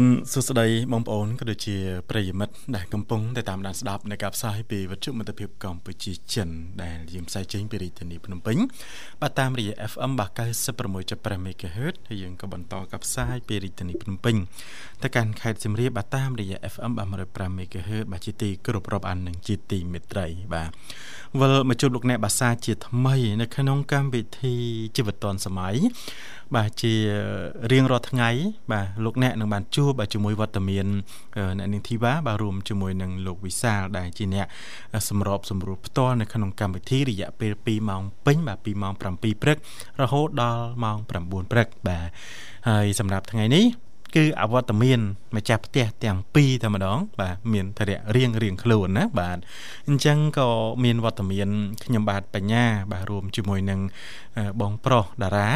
រុនសួស្តីបងប្អូនក៏ដូចជាប្រិយមិត្តដែលកំពុងតែតាមដានស្ដាប់នៃការផ្សាយពីវិទ្យុមិត្តភាពកម្ពុជាចិនដែលយើងផ្សាយចេញពីរាជធានីភ្នំពេញបាទតាមរយៈ FM 96.5 MHz ហើយយើងក៏បន្តការផ្សាយពីរាជធានីភ្នំពេញទៅកាន់ខេត្តសៀមរាបបាទតាមរយៈ FM 105 MHz បាទជាទីគ្រប់រាប់អាននិងជាទីមេត្រីបាទវិលមកជួបលោកអ្នកបាសាជាថ្មីនៅក្នុងកម្មវិធីជីវិតឌွန်សម័យ បាទជារៀងរាល់ថ្ងៃ បាទលោកអ្នកនឹងបានជួបជាមួយវត្តមានអ្នកនាងធីវ៉ាបាទរួមជាមួយនឹងលោកវិសាលដែលជាអ្នកសម្របសម្រួលផ្ទាល់នៅក្នុងកម្មវិធីរយៈពេល2ម៉ោងពេញបាទ2ម៉ោង7ព្រឹករហូតដល់ម៉ោង9ព្រឹកបាទហើយសម្រាប់ថ្ងៃនេះ គឺអវត្តមានម្ចាស់ផ្ទះទាំងពីរតែម្ដង បាទមានធរៈរៀងរៀងខ្លួនណាបាទអញ្ចឹងក៏មានវត្តមានខ្ញុំបាទបញ្ញា បាទរួមជាមួយនឹងបងប្រុសតារា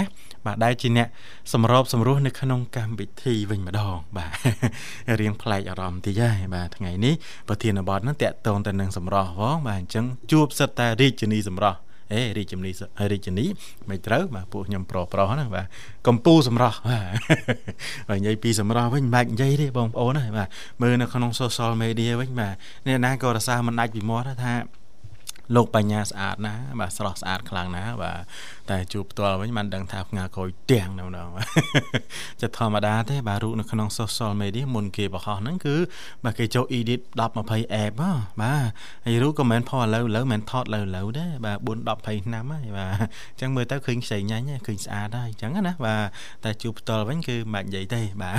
បាទដែលជាអ្នកសម្របសម្រួលនៅក្នុងកម្មវិធីវិញម្ដង បាទរៀងប្លែកអារម្មណ៍តិចហើយបាទថ្ងៃនេះប្រធានបទហ្នឹងតាក់ទងទៅនឹងសម្រស់ផងបាទអញ្ចឹងជួបសិតតែរាជនីសម្រស់ អេរាជនីរាជនីមិនត្រូវបាទពួកខ្ញុំប្រុសប្រុសណាបាទកំពូសម្រស់បាទនិយាយពីសម្រស់វិញមិនបាច់និយាយទេបងប្អូនណាបាទមើលនៅក្នុង social media វិញបាទអ្នកណាក៏រសារមិនដាច់ពីមាត់ថា លោកបញ្ញាស្អាតណាបាទស្រស់ស្អាតខ្លាំងណាបាទតែជួបផ្ទាល់វិញបានដឹងថាផ្ងាក្រោយទាំងនៅម្ដងចិត្តធម្មតាទេបាទរូបនៅក្នុង social media មុនគេបរោះហ្នឹងគឺបាទគេចូល edit 10 20 app បាទហើយរូបក៏មិនផុសឥឡូវឥឡូវមិនថតឥឡូវឥឡូវទេបាទ4 10 20ឆ្នាំហើយបាទអញ្ចឹងមើលទៅឃើញខ្ចីញ៉ាញ់ឃើញស្អាតហើយអញ្ចឹងណាបាទតែជួបផ្ទាល់វិញគឺមិននិយាយទេបាទ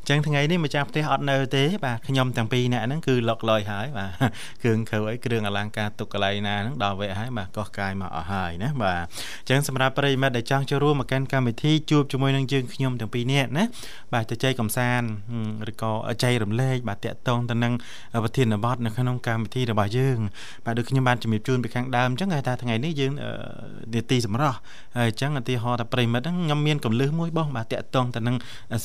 អញ្ចឹងថ្ងៃនេះម្ចាស់ផ្ទះអត់នៅទេបាទខ្ញុំទាំងពីរនាក់ហ្នឹងគឺលុកលយហើយបាទគ្រឿងខើអីគ្រឿងអលង្ការទុកកន្លែងណាហ្នឹងដល់វគ្គហើយបាទកោះកាយមកអស់ហើយណាបាទចឹងសម្រាប់ប្រិយមិត្តដែលចង់ចូលរួមមកកាន់កម្មវិធីជួបជាមួយនឹងយើងខ្ញុំទាំងពីរនាក់ណាបាទទៅចែកកំសាន្តឬក៏ចែករំលែកបាទតាក់ទងទៅនឹងប្រធានបទនៅក្នុងកម្មវិធីរបស់យើងបាទដូចខ្ញុំបានជំរាបជូនពីខាងដើមអញ្ចឹងគេថាថ្ងៃនេះយើងនេតិសម្រាប់ហើយអញ្ចឹងឧទាហរណ៍ថាប្រិយមិត្តហ្នឹងខ្ញុំមានកលឹះមួយបងបាទតាក់ទងទៅនឹង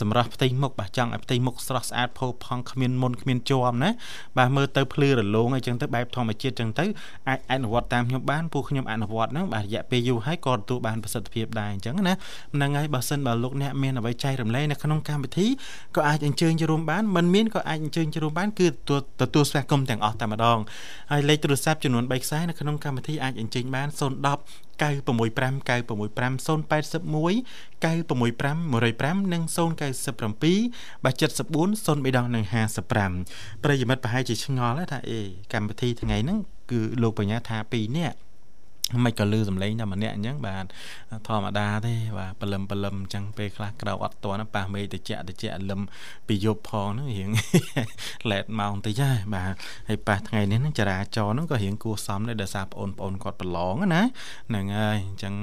សម្រាប់ផ្ទៃមុខបាទចង់ឲ្យផ្ទៃមុខស្រស់ស្អាតផូរផង់គ្មានមុនគ្មានជាប់ណាបាទមើលទៅភ្លឺរលោងអីចឹងទៅបែបធម្មជាតិចឹងទៅអាចអនុវត្តតាមខ្ញុំបានពួកខ្ញុំអនុវត្តហ្នឹងបាទរយៈពេលយូរហើយក៏ទទួលបានប្រសិទ្ធភាពដែរអញ្ចឹងណាហ្នឹងហើយបើសិនបើលោកអ្នកមានអ្វីចែករំលែកនៅក្នុងកម្មវិធីក៏អាចអញ្ជើញចូលរួមបានមិនមានក៏អាចអញ្ជើញចូលរួមបានគឺទទួលស្វាគមន៍ទាំងអស់តែម្ដងហើយលេខទូរស័ព្ទចំនួន3ខ្សែនៅក្នុងកម្មវិធីអាចអញ្ជើញបាន010 965 965 081 965 105និង097បាទ74 03ដងនិង55ប្រិយមិត្តប្រហែលជាឆ្ងល់ថាអេកម្មវិធីថ្ងៃហ្នឹង គឺលោកបញ្ញាថា2នាក់ មិនក៏លឺសំឡេងតែម្នាក់អញ្ចឹងបាទធម្មតាទេបាទបលឹមបលឹមអញ្ចឹងពេលខ្លះក្រៅអត់តន់ប៉ះមេតិចតិចលឹមពីយប់ផងហ្នឹងរៀងឡែតម៉ោងតិចហើយបាទហើយប៉ះថ្ងៃនេះហ្នឹងចរាចរណ៍ហ្នឹងក៏រៀងគួសមដែរដោយសារបងប្អូនគាត់ប្រឡងណាហ្នឹងហើយអញ្ចឹង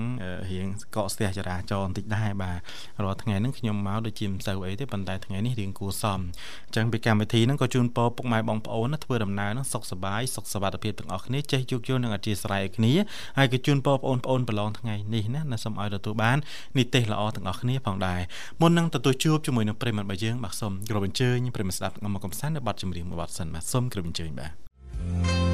រៀងកកស្ទះចរាចរណ៍បន្តិចដែរបាទរាល់ថ្ងៃហ្នឹងខ្ញុំមកដូចជាមិនសូវអីទេប៉ុន្តែថ្ងៃនេះរៀងគួសមអញ្ចឹងពីកម្មវិធីហ្នឹងក៏ជូនពរពុកម៉ែបងប្អូនណាធ្វើដំណើរហ្នឹងសុខសប្បាយសុខសวัสดิភាពទាំងអស់គ្នាចេះជួបជុំនឹងអធិស្ឋានគ្នា ហើយក៏ជូនពរបងប្អូនប្រឡងថ្ងៃនេះណាសូមឲ្យទទួលបាននីតិល្អទាំងអស់គ្នាផងដែរមុននឹងទទួលជួបជាមួយនឹងប្រិមត្តរបស់យើងបាទសូមគោរពអញ្ជើញប្រិមត្តស្ដាប់មកកំសាន្តនៅបទចម្រៀងមួយបទសិនបាទសូមគោរពអញ្ជើញបាទ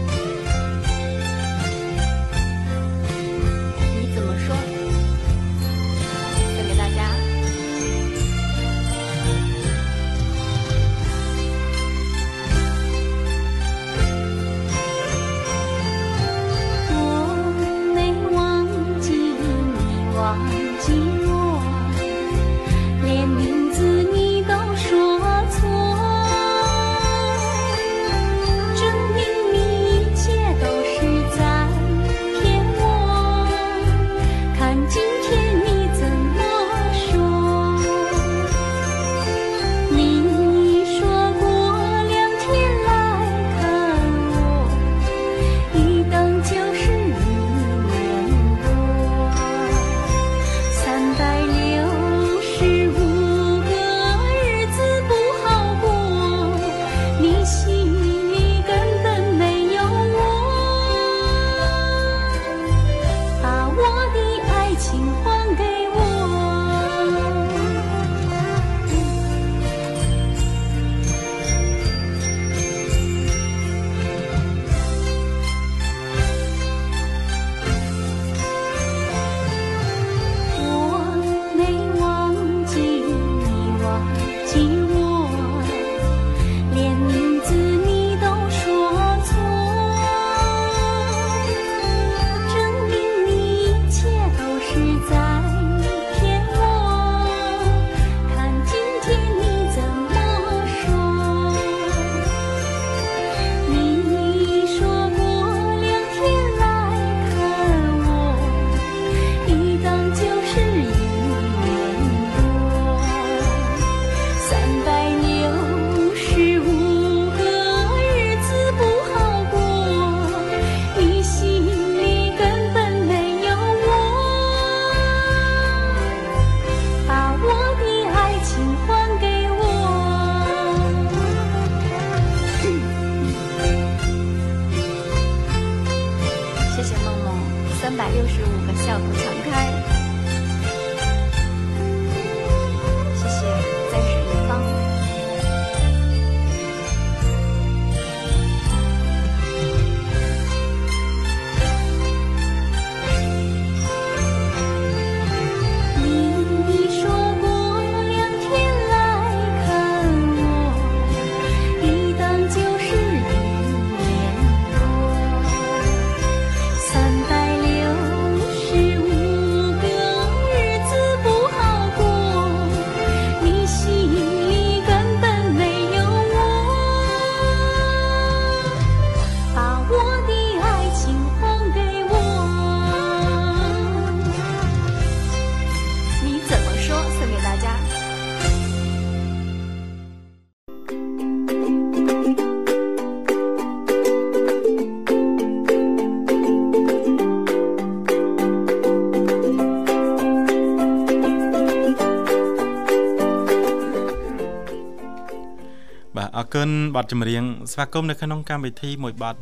បាទអរគុណបទចម្រៀងស្វាគមន៍នៅក្នុងកម្មវិធីមួយបទ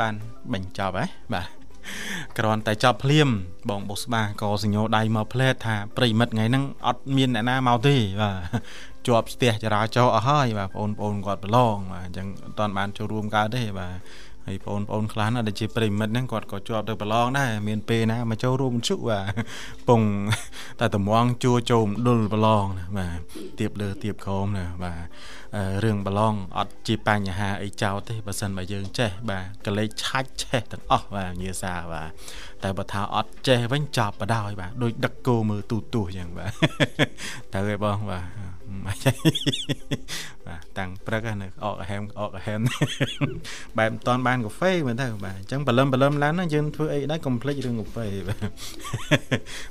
បានបញ្ចប់ហ៎បាទគ្រាន់តែចប់ភ្លាម បងបុស្បាក៏សញ្ញោដៃមកផ្លែតថាប្រិមិត្តថ្ងៃហ្នឹងអត់មានអ្នកណាមកទេបាទជាប់ស្ទះចរាចរណ៍អស់ហើយបាទបងប្អូនគាត់ប្រឡងបាទអញ្ចឹងអត់តាន់បានចូលរួមកើតទេបាទ ហើយបងប្អូនខ្លះណាដែលជាប្រិមិត្តហ្នឹងគាត់ក៏ជាប់ទៅប្រឡងដែរមានពេលណាមកចូលរួមជុបាទពងតែតម្ងជួចូលមដុលប្រឡងណាបាទទៀបលើទៀបក្រោមណាបាទរឿងប្រឡងអត់ជាបញ្ហាអីចោតទេបើសិនបើយើងចេះបាទកលេចឆាច់ឆេះទាំងអស់បាទញាសាបាទតែបើថាអត់ចេះវិញចប់បដ ாய் បាទដូចដឹកគោមើលទូទូអញ្ចឹងបាទទៅឯបងបាទ បាទតាំងព្រឹកនៅអកហែមអកហែមបែបមិនតាន់បានកាហ្វេមើលទៅបាទអញ្ចឹងបលឹមបលឹមឡើងហ្នឹងយើងធ្វើអីដែរកុំភ្លេចរឿងកាហ្វេបាទ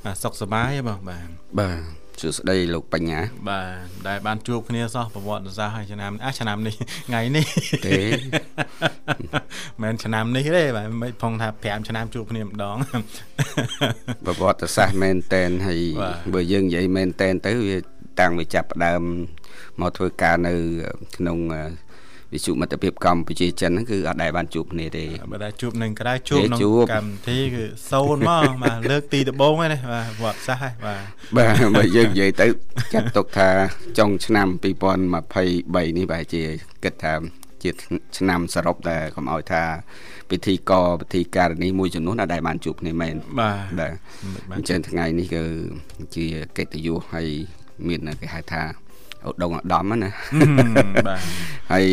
បាទសុខសប្បាយបងបាទបាទសួស្តីលោកបញ្ញាបាទដែលបានជួបគ្នាសោះប្រវត្តិសាស្ត្រហើយឆ្នាំអាឆ្នាំនេះថ្ងៃនេះទេមិនឆ្នាំនេះទេបាទមិនផងថា5ឆ្នាំជួបគ្នាម្ដងប្រវត្តិសាស្ត្រមែនតែនហើយបើយើងនិយាយមែនតែនទៅវា តាំងពីចាប់ផ្ដើមមកធ្វើការនៅក្នុងវិសុមិត្តភាពកម្ពុជាចិនហ្នឹងគឺអត់ដែលបានជួបគ្នាទេបើតែជួបនឹងក្រៅជួបក្នុងកម្មវិធីគឺសូនមកបាទលើកទីដំបូងហ្នឹងបាទវត្តសាសហ្នឹងបាទបាទបើយើងនិយាយទៅចាត់ទុកថាចុងឆ្នាំ2023នេះបែរជាគិតថាជាឆ្នាំសរុបតែកុំឲ្យថាពិធីកពិធីការនីមួយចំនួនដែលបានជួបគ្នាមែនបាទបាទអញ្ចឹងថ្ងៃនេះគឺជាកិត្តិយសហើយ មានគេហៅថាឧត្តមឧត្តមណាបាទហើយ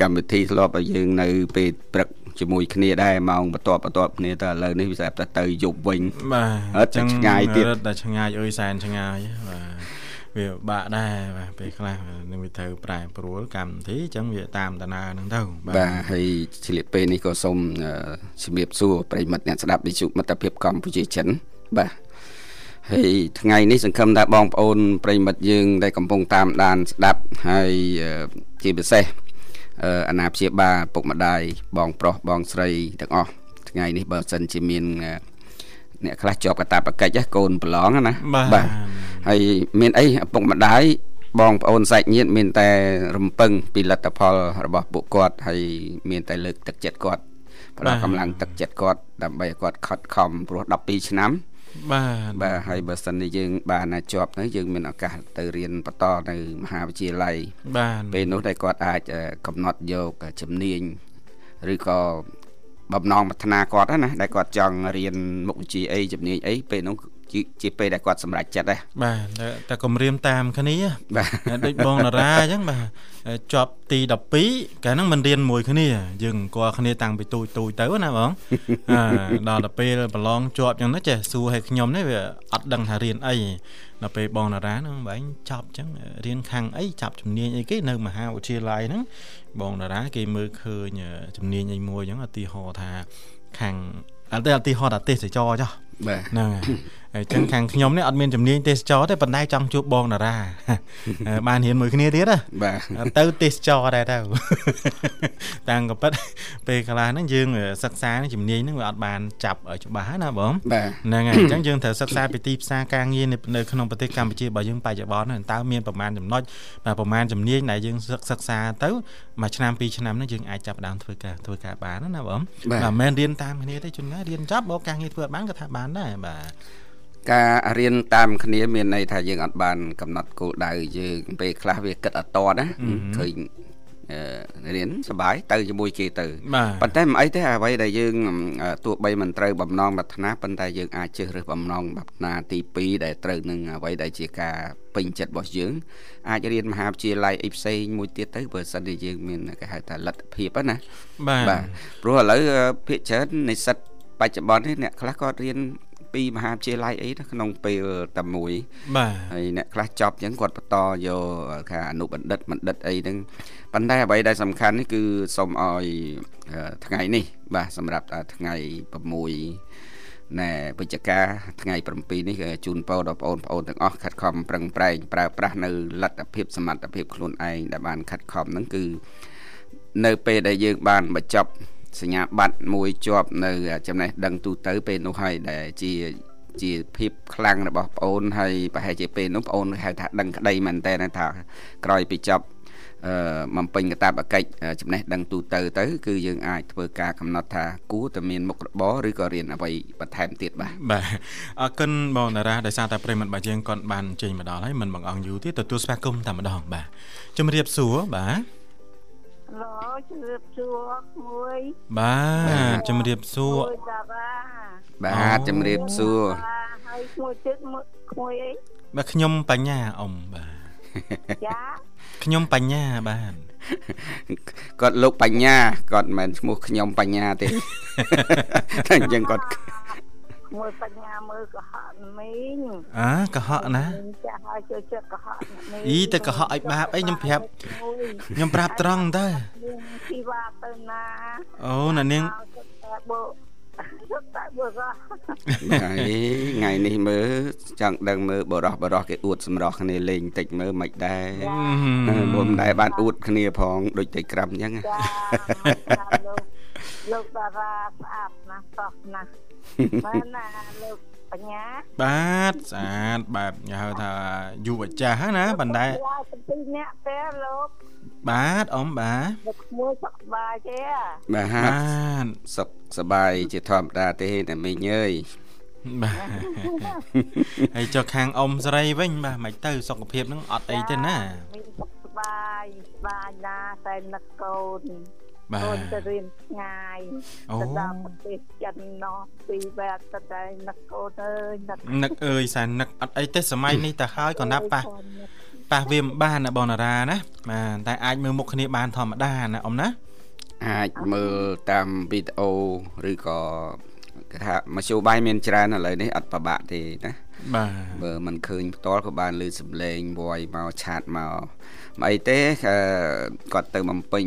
កម្មវិធីធ្លាប់ឲ្យយើងនៅពេលព្រឹកជាមួយគ្នាដែរម៉ោងបន្ទាប់បន្ទាប់គ្នាតែឥឡូវនេះវាស្រាប់តែទៅយប់វិញបាទចឹងឆ្ងាយទៀតតែឆ្ងាយអើយសែនឆ្ងាយបាទវាបាក់ដែរបាទពេលខ្លះនឹងវាត្រូវប្រែប្រួលកម្មវិធីអញ្ចឹងវាតាមដំណើរហ្នឹងទៅបាទហើយឆ្លៀតពេលនេះក៏សូមជំរាបសួរប្រិមិត្តអ្នកស្ដាប់វិទ្យុមិត្តភាពកម្ពុជាចិនបាទ ហើយថ្ងៃនេះសង្ឃឹមថាបងប្អូនប្រិមិត្តយើងដែលកំពុងតាមដានស្ដាប់ហើយជាពិសេសអាណាព្យាបាលពុកម្ដាយបងប្រុសបងស្រីទាំងអស់ថ្ងៃនេះបើសិនជាមានអ្នកខ្លះជាប់កតាបកិច្ចកូនប្រឡងណាបាទហើយមានអីឪពុកម្ដាយបងប្អូនសាច់ញាតិមានតែរំពឹងពីលទ្ធផលរបស់ពួកគាត់ហើយមានតែលើកទឹកចិត្តគាត់ផ្ដល់កម្លាំងទឹកចិត្តគាត់ដើម្បីឲ្យគាត់ខិតខំព្រោះ12ឆ្នាំ បាទបាទហើយបើសិនជាយើង បានណាជាប់ទៅយើងមានឱកាសទៅរៀនបន្តនៅមហាវិទ្យាល័យបាទពេលនោះដែលគាត់អាចកំណត់យកជំនាញឬក៏បំណងប្រាថ្នាគាត់ណាដែលគាត់ចង់រៀនមុខវិជ្ជាអីជំនាញអីពេលនោះ ជាពេលដែលគាត់សម្រេចចិត្តដែរបាទតែគម្រាមតាមគ្នាបាទដូចបងតារាអញ្ចឹងបាទជាប់ទី12កាលហ្នឹងមិនរៀនមួយគ្នា យើងអង្គគ្នាតាំងពីទូចទូចទៅណាបងដល់ទៅពេលប្រឡងជាប់អញ្ចឹងណាចេះសួរឲ្យខ្ញុំនេះវាអត់ដឹងថារៀនអីដល់ពេលបងតារាហ្នឹងបែងចប់អញ្ចឹងរៀនខាងអីចាប់ជំនាញអីគេនៅមហាវិទ្យាល័យហ្នឹងបងតារាគេមើលឃើញជំនាញអីមួយអញ្ចឹងឧទាហរណ៍ថាខាងអត់ទេឧទាហរណ៍ថាទេសចរចុះបាទហ្នឹងហើយ អញ្ចឹងខាងខ្ញុំនេះអត់មានជំនាញទេសចរទេប៉ុន្តែចង់ជួបបងតារាបានរៀនមួយគ្នាទៀតណាបាទទៅទេសចរដែរទៅតាំងក៏ប៉ិតពេលកន្លះហ្នឹងយើងសិក្សាជំនាញហ្នឹងវាអត់បានចាប់ឲ្យច្បាស់ណាបងហ្នឹងហើយអញ្ចឹងយើងត្រូវសិក្សាពីទីផ្សារការងារនៅក្នុងប្រទេសកម្ពុជារបស់យើងបច្ចុប្បន្នហ្នឹងតើមានប្រមាណចំណុចបាទប្រមាណជំនាញដែលយើងសិក្សាទៅមួយឆ្នាំពីរឆ្នាំហ្នឹងយើងអាចចាប់ដើមធ្វើការធ្វើការបានណាបងបាទមិនមែនរៀនតាមគ្នាទេជួនកាលរៀនចប់បើការងារធ្វើអត់បានក៏ថាបានដែរបាទ ការរៀនតាមគ្នាមានន័យថាយើងអត់បាន កំណត់គោលដៅយើងពេលខ្លះវាគិតអត់តណាឃើញរៀនសបាយទៅជាមួយគេទៅប៉ុន្តែមិនអីទេអ្វីដែលយើងទោះបីមិនត្រូវបំណងប្រាថ្នាប៉ុន្តែយើងអាចជ្រើសរើសបំណងប្រាថ្នាទី2ដែលត្រូវនឹងអ្វីដែលជាការពេញចិត្តរបស់យើងអាចរៀនមហាវិទ្យាល័យអីផ្សេងមួយទៀតទៅបើសិនជាយើងមានគេហៅថាលទ្ធភាពណាបាទព្រោះឥឡូវភាគច្រើននិស្សិតបច្ចុប្បន្ននេះអ្នកខ្លះក៏រៀន ពីមហាវិទ្យាល័យអីក្នុងពេលតែមួយបាទហើយអ្នកខ្លះចប់អញ្ចឹងគាត់បន្តយកខាអនុបណ្ឌិតបណ្ឌិតអីហ្នឹងប៉ុន្តែអ្វីដែលសំខាន់នេះគឺសូមឲ្យថ្ងៃនេះ បាទសម្រាប់ថ្ងៃ6ណែវិជ្ជការថ្ងៃ7នេះជូនពរដល់បងប្អូនទាំងអស់ខិតខំប្រឹងប្រែងប្រើប្រាស់នៅលទ្ធភាពសមត្ថភាពខ្លួនឯងដែលបានខិតខំហ្នឹងគឺនៅពេលដែលយើងបានបញ្ចប់ សញ្ញាបត្រមួយជាប់នៅចំណេះដឹងទូទៅពេលនោះហើយដែលជាជាភាពខ្លាំងរបស់ប្អូនហើយប្រហែលជាពេលនោះប្អូនហៅថាដឹងក្តីមែនតើថាក្រោយពីចប់អឺបំពេញកាតព្វកិច្ចចំណេះដឹងទូទៅទៅ គឺយើងអាចធ្វើការកំណត់ថាគួរតែមានមុខរបរឬក៏រៀនអ្វីបន្ថែមទៀតបាទបាទអរគុណបងតារាដោយសារតែប្រិមត្តបាទយើងគាត់បានចេញមកដល់ហើយមិនបងអង្គយូរទេទទួលស្វាគមន៍តែម្ដងបាទជំរាបសួរបាទ ឡូជំរាបសួរមួយបាទជំរាបសួរបាទជំរាបសួរហើយមួយទៀតមួយអីបាទខ្ញុំបញ្ញាអ៊ំបាទចាខ្ញុំបញ្ញាបាទគាត់លោកបញ្ញាគាត់មិនមែនឈ្មោះខ្ញុំបញ្ញាទេតែអញ្ចឹងគាត់ មើលបញ្ញាមើលកុហកមីងអើកុហកណាចាស់ឲ្យចូលចិត្តកុហកមីងអីទៅកុហកឲ្យបាបអីខ្ញុំប្រាប់ខ្ញុំប្រាប់ត្រង់តើពីវ៉ាទៅណាអូណានាងបើតែបើក៏ថ្ងៃនេះមើលចង់ដឹងមើលបរោះបរោះគេអួតសម្រោះគ្នាលេងតិចមើលមិនដែរមុំដែរបានអួតគ្នាផងដូចតែក្រាំអញ្ចឹងចាលោកលោកតារាស្អាតណាស់សោះណាស់ បានណាលោកបញ្ញាបាទស្អាតបែបហៅថាយុវចាស់ណាបណ្ដែពីរនាក់ទេលោកបាទអ៊ំបាទមួយសុខសบายទេបាទសុខសบายជាធម្មតាទេតែមីងអើយបាទហើយចុះខាងអ៊ំស្រីវិញបាទមិនទៅសុខភាពនឹងអត់អីទេណាមីងសុខសบายសบายណាតែនឹកកូន បាទអូនទៅរៀនឆ្ងាយទៅដល់ប្រទេសចិនណោះពីបែបទៅតែនឹកអូនអើយនឹកនឹកអើយសែននឹកអត់អីទេសម័យនេះទៅហើយក៏ណាប់ប៉ះប៉ះវាមិនបានណាបងតារាណាបាទតែអាចមើលមុខគ្នាបានធម្មតាណាអ៊ំណាអាចមើលតាមវីដេអូឬក៏គេថាមធ្យោបាយមានច្រើនឥឡូវនេះអត់ប្របាក់ទេណាបាទបើមិនឃើញផ្ទាល់ក៏បានលើសំឡេងវយមកឆាតមកមិន អីទេគាត់ទៅបំពេញ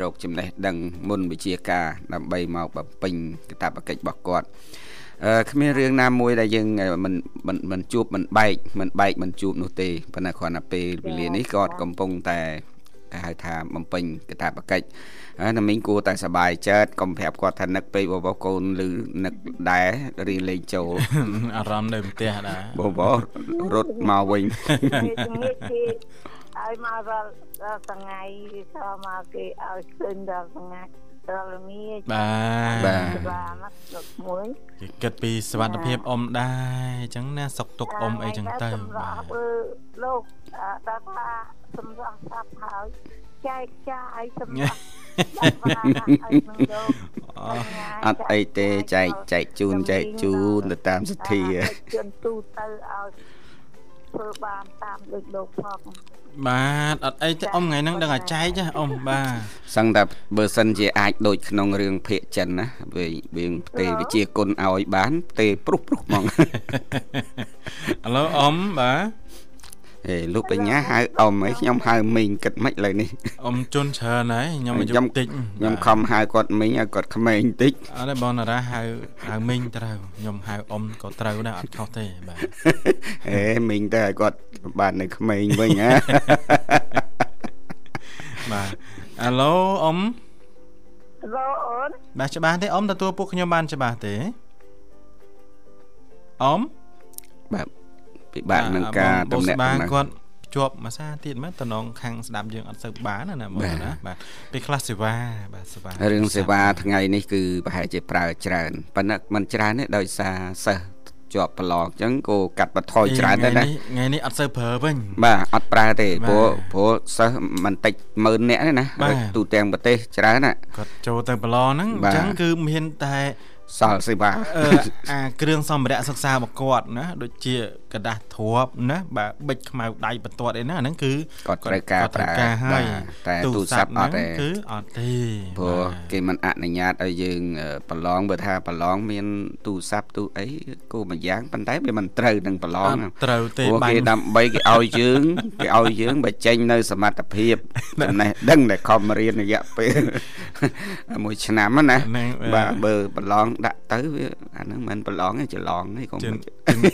រោគចំណេះដឹងមុនវិជាការដើម្បីមកបំពេញកាតព្វកិច្ចរបស់គាត់គ្មានរឿងណាមួយដែលយើងមិនមិនជួបមិនបែកមិនបែកមិនជួបនោះទេប៉ុន្តែគ្រាន់តែពេលវេលានេះគាត់កំពុងតែគេហៅថាបំពេញកាតព្វកិច្ចហើយណាមីងគួរតែសបាយចិត្តកុំប្រាប់គាត់ថានឹកពេកបបកូនឬនឹកដែររីលេងចូលអារម្មណ៍នៅផ្ទះដែរបបរត់មកវិញ ឲ្យមកដល់ថ្ងៃសមកគេឲ្យឃើញដល់ថ្ងៃដល់ល្ងាចបាទបាទបាទលោកមួយគេគិតពីសវត្ថភាពអ៊ំដែរអញ្ចឹងណាសុកទុកអ៊ំអីចឹងទៅបាទលោកដល់ថាសម្រាប់ស្អាប់ហើយចែកចាយសម្រាប់អត់អីទេចែកចែកជូនចែកជូនទៅតាមសទ្ធាជូនទូទៅឲ្យ ធ្វើបានតាមដូចលោកផងបាទអត់អីទេអ៊ំថ្ងៃហ្នឹងដឹងតែចែកចាអ៊ំបាទសឹងតែបើសិនជាអាចដូចក្នុងរឿងភេកចិនណាវាវាផ្ទេវិជាគុណឲ្យបានផ្ទេព្រុសព្រុសហ្មងឥឡូវអ៊ំបាទ អេលោកបញ្ញាហៅអ៊ំអីខ្ញុំហៅមីងគិតមិនឥឡូវនេះអ៊ំជន់ច្រើនហើយខ្ញុំអាយុតិចខ្ញុំខំហៅគាត់មីងឲ្យគាត់ក្មេងតិចអត់ទេបងតារាហៅហៅមីងត្រូវខ្ញុំហៅអ៊ំក៏ត្រូវដែរអត់ខុសទេបាទអេមីងទៅឲ្យគាត់បាននៅក្មេងវិញណាបាទអាឡូអ៊ំអាឡូអូនបាទច្បាស់ទេអ៊ំទទួលពួកខ្ញុំបានច្បាស់ទេអ៊ំបាទ ពិបាកនឹងការតំណាក់តំណងគាត់ជាប់មួយសាទៀតមើលតំណងខាងស្ដាប់យើងអត់សូវបានណាមើលណាបាទពេលខ្លះសេវាបាទសេវារឿងសេវាថ្ងៃនេះគឺប្រហែលជាប្រើច្រើនប៉ុន្តែมันច្រើនទេដោយសារសិស្សជាប់ប្រឡងអញ្ចឹងក៏កាត់បន្ថយច្រើនដែរណាថ្ងៃនេះអត់សូវប្រើវិញបាទអត់ប្រើទេព្រោះព្រោះសិស្សមិនតិចម៉ឺននាក់ទេណាទូទាំងប្រទេសច្រើនណាគាត់ចូលទៅប្រឡងហ្នឹងអញ្ចឹងគឺមានតែសល់សេវាអាគ្រឿងសម្ភារៈសិក្សារបស់គាត់ណាដូចជា กระดาษទ្រាប់ណាបាទបិចខ្មៅដៃបន្ទាត់អីណាហ្នឹងគឺគាត់ត្រូវការប្រើហើយតែទូរស័ព្ទអត់ទេគឺអត់ទេព្រោះគេមិនអនុញ្ញាតឲ្យយើងប្រឡងបើថាប្រឡងមានទូរស័ព្ទទូអីគោមួយយ៉ាងប៉ុន្តែវាមិនត្រូវនឹងប្រឡងត្រូវទេព្រោះគេដើម្បីគេឲ្យយើងគេឲ្យយើងបើចេញនៅសមត្ថភាពណេះដឹងតែខំរៀនរយៈពេលមួយឆ្នាំណាបាទបើប្រឡងដាក់ទៅវាអាហ្នឹងមិនប្រឡងទេច្រឡងទេកុំ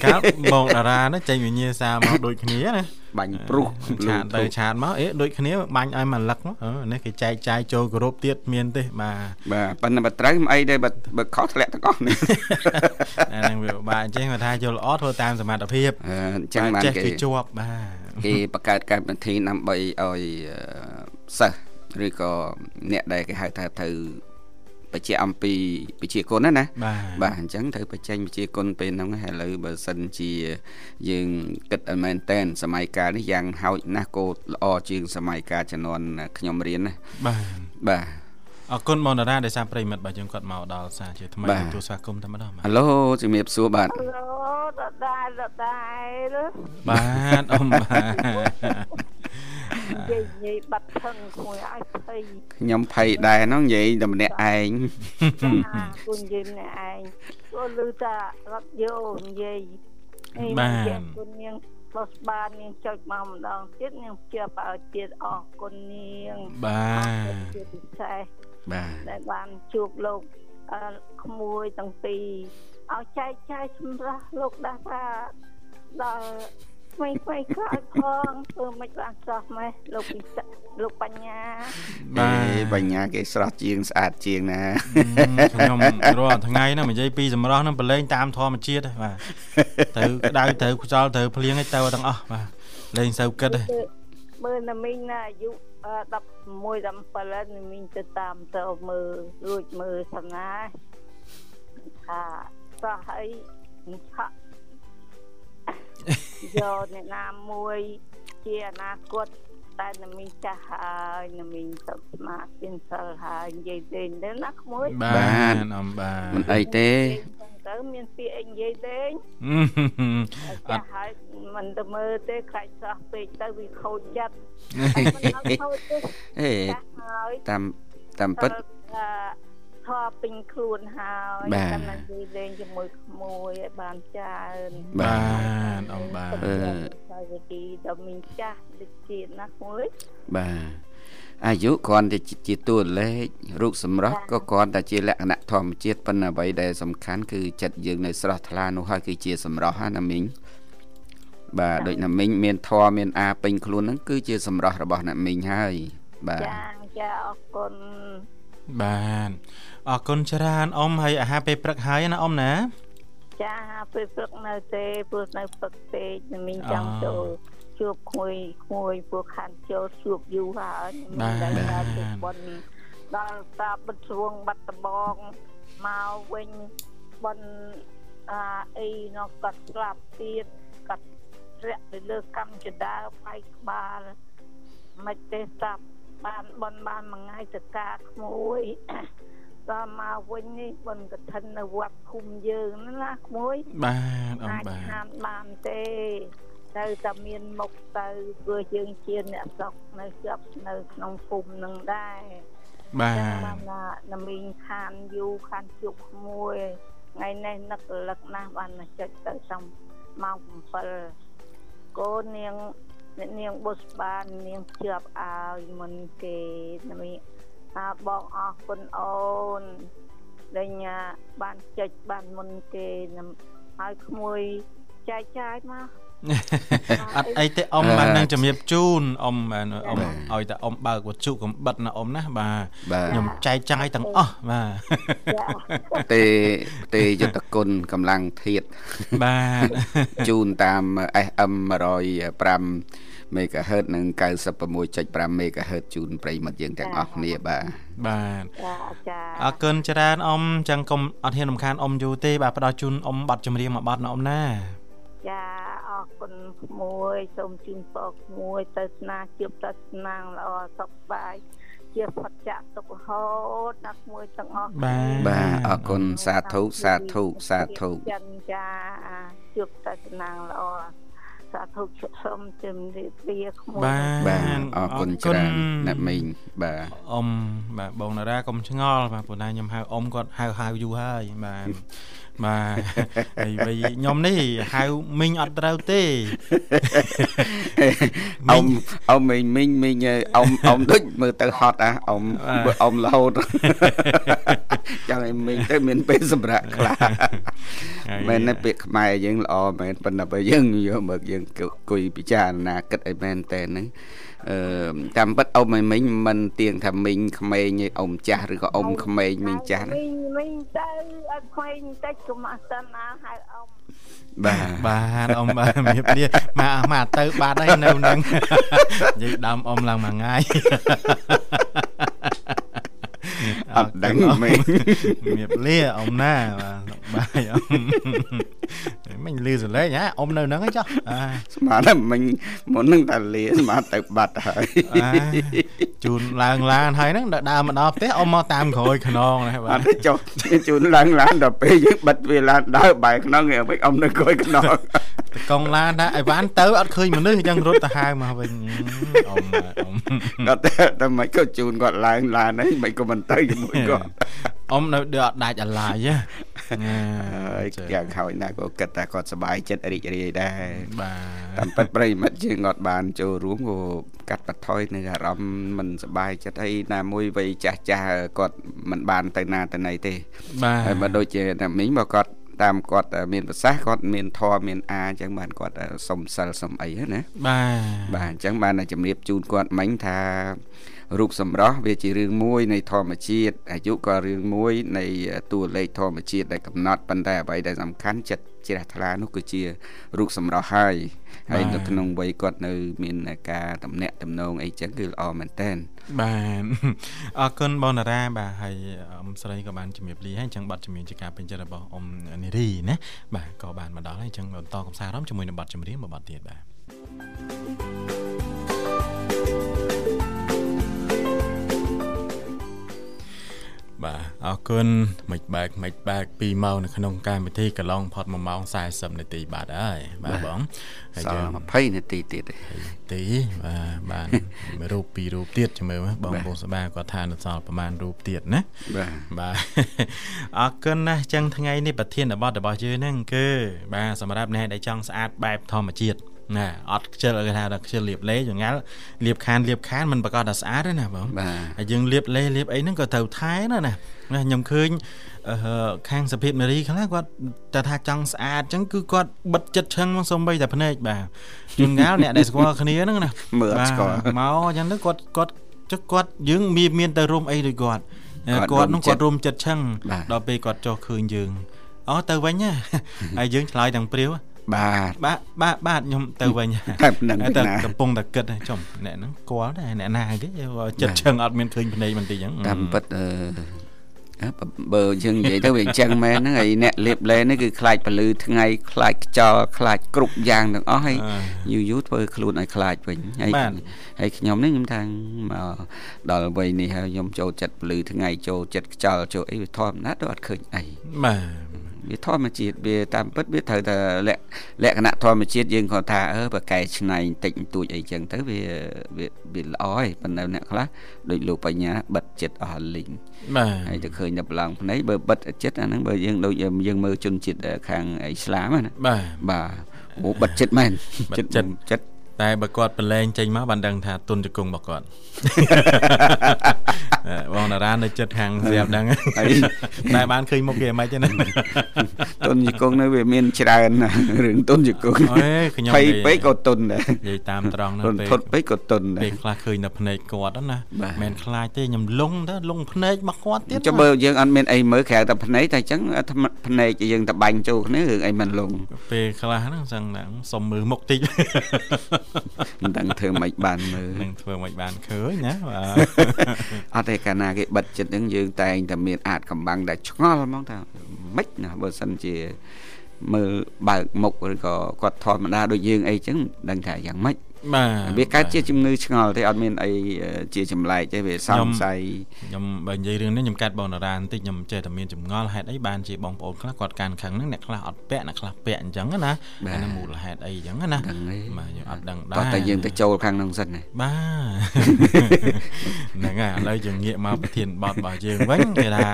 កាលបងតារា ាណាចេញវិញ្ញាសាមកដូចគ្នាណាបាញ់ព្រុសឆាតទៅឆាតមកអេដូចគ្នាបាញ់ឲ្យមកលឹកមកនេះគេចែកចាយចូលគោរពទៀតមានទេបាទបាទប៉ុន្តែបើត្រូវមិនអីទេបើបើខុសធ្លាក់ទាំងអស់នេះអាហ្នឹងវាបាទអញ្ចឹងគាត់ថាយល់ល្អធ្វើតាមសមត្ថភាពអញ្ចឹងបានគេគេជាប់បាទគេបង្កើតកម្មវិធីដើម្បីឲ្យសិស្សឬក៏អ្នកដែលគេហៅថាត្រូវ បច្ចេកអំពីបច្ចេកគុណណាណាបាទអញ្ចឹងត្រូវបញ្ចេញបច្ចេកគុណពេលហ្នឹងហើយឥឡូវបើសិនជាយើងគិតឲ្យមែនតែនសម័យកាលនេះយ៉ាងហោចណាស់គោល្អជាងសម័យកាលជំនាន់ខ្ញុំរៀនណាបាទបាទអរគុណបងតារាដែលសារប្រិមិត្តបាទយើងគាត់មកដល់សារជាថ្មីទូរស័ព្ទគុំតែម្ដងហឡូជំរាបសួរបាទហឡូដដែលដដែលបាទអ៊ំបាទ និយាយនិយាយបាត់ថឹងគួយឲ្យភ័យខ្ញុំភ័យដែរហ្នឹងនិយាយតែម្នាក់ឯងគួយនិយាយម្នាក់ឯងគួយលឺតារត់យោនិយាយបាទគួយនាងបោះបាននាងចុចមកម្ដងទៀតនាងជាបឲ្យទៀតអរគុណនាងបាទជាពិសេសបាទដែលបានជួបលោកក្មួយទាំងពីរឲ្យចែកចាយសម្រាប់លោកដាសាដល់ ថ្មីថ្មីក្រោយផងធ្វើមិនបានស្រស់ម៉េះលោកពិសាលោកបញ្ញាបាទបញ្ញាគេស្រស់ជាងស្អាតជាងណាខ្ញុំរាល់ថ្ងៃហ្នឹងនិយាយពីសម្រស់ហ្នឹងប្រឡែងតាមធម្មជាតិបាទត្រូវក្តៅត្រូវខ្យល់ត្រូវភ្លៀងឲ្យទៅទាំងអស់បាទលេងសូវគិតទេមើលណាមីងណាអាយុ16 17ណាមីងទៅតាមទៅមើលរួចមើលសំណាថាសោះឲ្យឆក់ យកអ្នកណាមួយជាអនាគតតែនមីងចាស់ហើយនមីងសុខស្មាតជាសិលហើយនិយាយទេទៅណាក្មួយបាទអំបាទមិនអីទេទៅមានពាក្យអីនិយាយទេអត់ហើយមិនទៅមើលទេខ្លាចស្រស់ពេកទៅវាខូចចិត្តមិនអត់ខូចទេអេតាមតាមពិត ធေါ်ពេញខ្លួនហើយតាមនិយាយលេងជាមួយក្មួយឲ្យបានច្រើនបាទអមបាទអឺហើយវិធីដល់មីងចាស់ដូចជាណាក្មួយបាទអាយុគ្រាន់តែជាតួលេខរូបសម្រស់ក៏គ្រាន់តែជាលក្ខណៈធម្មជាតិប៉ុន្តែអ្វីដែលសំខាន់គឺចិត្តយើងនៅស្រស់ថ្លានោះហើយគឺជាសម្រស់ណាមីងបាទដូចណាមីងមានធម៌មានអាពេញខ្លួនហ្នឹងគឺជាសម្រស់របស់ណាមីងហើយបាទចាចាអរគុណបាទ អរគុណច្រើនអ៊ំហើយអាហារពេលព្រឹកហើយណាអ៊ំណាចាពេលព្រឹកនៅទេព្រោះនៅព្រឹកពេកមីងចង់ចូលជួបក្មួយក្មួយពួកខានចូលជួបយូរហើយមិនដែលដល់ជួបបុណ្យដល់តាបិទជ្រួងបាត់ដបងមកវិញបុណ្យអាអីនោះកាត់ស្លាប់ទៀតកាត់រាក់ទៅលើកម្មចដាផ្នែកក្បាលមិនទេស្ដាប់បានបនបានមួយថ្ងៃទៅការក្មួយ ដល់មកវិញនេះបនកឋិននៅវត្តភូមិយើងណាក្មួយបាទអត់បាទអាចបានទេទៅតែមានមុខទៅព្រោះយើងជាអ្នកស្រុកនៅជាប់នៅក្នុងភូមិនឹងដែរបាទបានណាណាមីងខានយូខានជុកមួយថ្ងៃនេះនឹករលឹកណាស់បានចុចទៅសំម៉ោង7កូននាងអ្នកនាងបុស្បាននាងជាប់ឲ្យមុនគេណាមី ថាបងអរគុណអូនដែលញ៉ាបានចុចបានមុនគេហើយក្មួយចែកចាយមកអត់អីទេអ៊ំបាននឹងជំរាបជូនអ៊ំបានអ៊ំឲ្យតែអ៊ំបើកវត្ថុកំបិតណាអ៊ំណាបាទខ្ញុំចែកចាយទាំងអស់បាទទេទេយុទ្ធគុណកម្លាំងធាតបាទជូនតាម FM 105 MHz និង96.5 MHz ជូនប្រិមិត្តយើងទាំងអស់គ្នាបាទបាទចាចាអរគុណច្រើនអ៊ំចឹងកុំអត់ហ៊ានរំខានអ៊ំយូរទេបាទផ្ដល់ជូនអ៊ំប័ណ្ណចម្រៀងមួយប័ណ្ណណាអ៊ំណាចាអរគុណមួយសូមជូនពរមួយទៅស្នាជួបទៅស្នាងល្អសុខបាយជាផុតចាក់ទុករហូតដល់មួយទាំងអស់បាទបាទអរគុណសាធុសាធុសាធុចាចាជួបទៅស្នាងល្អ សាធុសូមជំរាបលាក្មួយបាទអរគុណច្រើនអ្នកមីងបាទអ៊ំបាទបងតារាកុំឆ្ងល់បាទព្រោះណាខ្ញុំហៅអ៊ំគាត់ហៅហៅយូរហើយបាទ បាទហើយវិញខ្ញុំនេះហៅមីងអត់ត្រូវទេអ៊ំអ៊ំមីងមីងមីងអ៊ំអ៊ំដូចមើលទៅហត់អាអ៊ំអ៊ំរហូតចង់ឲ្យមីងទៅមានពេលសម្រាប់ខ្លះមែនទេពាក្យខ្មែរយើងល្អមែនប៉ុន្តែបើយើងយកមកយើងគួយពិចារណាគិតឲ្យមែនតែហ្នឹងអឺ តាមពិតអ៊ំឲ្យមីងមិនទៀងថាមីងក្មេងឯអ៊ំចាស់ឬក៏អ៊ំក្មេងមីងចាស់មីងមីងទៅអត់ក្មេងបន្តិចកុំអត់សិនណាហៅអ៊ំបាទបាទអ៊ំបាទជំរាបលាមកមកទៅបាទហើយនៅនឹងនិយាយដើមអ៊ំឡើងមួយថ្ងៃអត់ដឹងមែនជំរាបលាអ៊ំណាបាទ បាយអ៊ំមិញលឺសលេងហ៎អ៊ំនៅហ្នឹងឯងចុះអាស្មានតែមិញមុននឹងតែលាស្មានទៅបាត់ហើយអាជូនឡើងឡានហើយហ្នឹងដល់ដើរមកដល់ផ្ទះអ៊ំមកតាមក្រោយខ្នងណាបាអទត់ចុះជូនឡើងឡានដល់ពេលយើងបិទវាឡានដើរបែរខ្នងឲ្យអ៊ំនៅក្រោយខ្នងតកង់ឡានថាអីវ៉ាន់ទៅអត់ឃើញមនុស្សអញ្ចឹងរត់ទៅហៅមកវិញអ៊ំអ៊ំគាត់តែតែមិនក៏ជូនគាត់ឡើងឡានហើយមិនក៏មិនទៅជាមួយគាត់អ៊ំនៅដូចអត់ដាច់អាឡាយ ហ៎ហើយយ៉ាងខោចណាស់ក៏គិតថាគាត់សប្បាយចិត្តរីករាយដែរបាទតាមពិតប្រិយមិត្តយើងអត់បានចូលរួមក៏កាត់បន្ថយនៅអារម្មណ៍មិនសប្បាយចិត្តហើយណាមួយវ័យចាស់ចាស់គាត់មិនបានទៅណាទៅណីទេបាទហើយបើដូចជាតែមីងបើគាត់តាមគាត់មានប្រសាសន៍គាត់មានធម៌មានអាអញ្ចឹងបានគាត់សុំសិលសុំអីហ្នឹងណាបាទបាទអញ្ចឹងបានតែជំរាបជូនគាត់មិញថា រូបសម្រស់វាជារឿងមួយនៃធម្មជាតិអាយុក៏រឿងមួយនៃតួលេខធម្មជាតិដែលកំណត់ប៉ុន្តែអ្វីដែលសំខាន់ចិត្តជ្រះថ្លានោះគឺជារូបសម្រស់ហើយហើយនៅក្នុងវ័យគាត់នៅ មានការតំណាក់តំណងអីចឹងគឺល្អមែនតើបាទអរគុណបងតារាបាទហើយអ៊ំស្រីក៏បានជំរាបលាហើយអញ្ចឹងបទជំនាញជាការពេញចិត្តរបស់អ៊ំនារីណាបាទក៏បានមកដល់ហើយអញ្ចឹងបន្តកំសាន្តអារម្មណ៍ជាមួយនឹងបទចម្រៀងមួយបទទៀតបាទ បាទអរគុណមិនបែកមិនបែក2ម៉ោងនៅក្នុងកម្មវិធីកន្លងផុត1ម៉ោង40នាទីបាទហើយបាទបងហើយសយើល់ង20នាទីទៀតទេទីបាទបានមួយរូបពីររូបទៀតចាំមើលមើលបងបុស្បាគាត់ថានៅសល់ប្រហែលរូបទៀតណាបាទបាទអរគុណណាស់ចឹងថ្ងៃនេះប្រធានបទរបស់យើងហ្នឹងគឺបាទសម្រាប់អ្នកដែលចង់ស្អាតបែបធម្មជាតិ ណាអត់ខ្ជិលគេថាដល់ខ្ជិលលាបលេចងាល់លាបខានលាបខានมันប្រកាសថាស្អាតទេណាបងបាទហើយយើងលាបលេលាបអីហ្នឹងក៏ត្រូវថែណាណាណាខ្ញុំឃើញអឺខាងសភិតមេរីខ្លះគាត់តែថាចង់ស្អាតចឹងគឺគាត់បិទចិត្តឆឹងមកសំបីតែភ្នែកបាទជួនកាលអ្នកដែលស្គាល់គ្នាហ្នឹងណាមើលអត់ស្គាល់បាទមកអញ្ចឹងទៅគាត់គាត់ចុះគាត់យើងមានមានទៅរុំអីដូចគាត់គាត់គាត់នោះរុំចិត្តគាត់រុំចិត្តឆឹងបាទដល់ពេលគាត់ចុះឃើញយើងអូទៅវិញណាហើយយើងឆ្លើយទាំងព្រាវ បាទបាទបាទបាទខ្ញុំទៅវិញតែប៉ុណ្្នឹងហើយទេតែណាកំពុងតែគិតចំអ្នកហ្នឹងស្គាល់ដែរអ្នកណាគេចិត្តឆឹងអត់មានឃើញភ្នែកបន្តិចអញ្ចឹងតាមពិតអឺអើបើបើយើងនិយាយទៅវាអញ្ចឹងមែនហ្នឹងហើយអ្នកលៀបលេនេះគឺខ្លាចពលឺថ្ងៃខ្លាចខ្យល់ខ្លាចគ្រប់យ៉ាងទាំងអស់ហើយយូរយូរធ្វើខ្លួនឲ្យខ្លាចវិញហើយហើយខ្ញុំនេះខ្ញុំថាមកដល់វ័យនេះហើយខ្ញុំចូលចិត្តពលឺថ្ងៃចូលចិត្តខ្យល់ចូលអីវាធម្មតាទៅអត់ឃើញអីបាទ វាធម្មជាតិវាតាមពិតវាត្រូវតែលក្ខលក្ខណៈធម្មជាតិយើងគាត់ថាអឺបើកែច្នៃបន្តិចបន្តួចអីចឹងទៅវាវាវាល្អហើយប៉ុន្តែអ្នកខ្លះដូចលោកបញ្ញាបិទចិត្តអស់លីងបាទហើយទៅឃើញតែប្រឡងភ្នែកបើបិទចិត្តអាហ្នឹងបើយើងដូចយើងមើលជនជាតិខាងអ៊ីស្លាមណាបាទបាទអូបិទចិត្តមែនបិទចិត្តចិត្ត តែបើគាត់ប្រឡែងចេញមកបានដឹងថាទុនជង្គង់របស់គាត់បងតារានៅចិត្តខាងស្រាប់ដឹងហើយតែបានឃើញមុខគេមិនទេណាទុនជង្គង់នេះវាមានច្រើនណាស់រឿងទុនជង្គង់អេខ្ញុំភ័យនិយាយពេកក៏ទុនដែរនិយាយតាមត្រង់ណាទុនពេលធត់ពេកក៏ទុនដែពេលរខ្លះឃើញនៅភ្នែកគាត់ហ្នឹងណាបាទមិនខ្លាចទេខ្ញុំលងទៅលងភ្នែកមកគាត់ទៀតចុះបើយើងអត់មានអីមើលក្រៅតែភ្នែកតែអញ្ចឹងភ្នែកយើងតបាញ់ចូលគ្នារឿងអីមិនលងពេលខ្លះហ្នឹងសឹងណាសុំមើលមុខតិចមិនដឹងធ្វើម៉េចបានមើលនឹងធ្វើមិនបានឃើញណាបាទអត់ទេកាលណាគេបិទចិត្តហ្នឹងយើងតែងតែមានអាចកំបាំងដែលឆ្ងល់ហ្មងថាម៉េចណាបើសិនជា មើលបើកមុខឬក៏គាត់ធម្មតាដូចយើងអីចឹងមិនដឹងថាយ៉ាងម៉េចបាទវាកើតជាជំងឺឆ្ងល់ទេអត់មានអីជាចម្លែកទេវាសង្ស័យខ្ញុំបើនិយាយរឿងនេះខ្ញុំកាត់បងតារាបន្តិចខ្ញុំចេះតែមានចម្ងល់ហេតុអីបានជាបងប្អូនខ្លះគាត់កាន់ខឹងហ្នឹងអ្នកខ្លះអត់ពាក់អ្នកខ្លះពាក់អញ្ចឹងណាអាហ្នឹងមូលហេតុអីអញ្ចឹងណាដឹងទេបាទយើងអត់ដឹងដែរតោះតែយើងទៅចូលខាងក្នុងសិនណាបាទហ្នឹងហើយឥឡូវយើងងាកមកប្រធានបទរបស់យើងវិញគេថា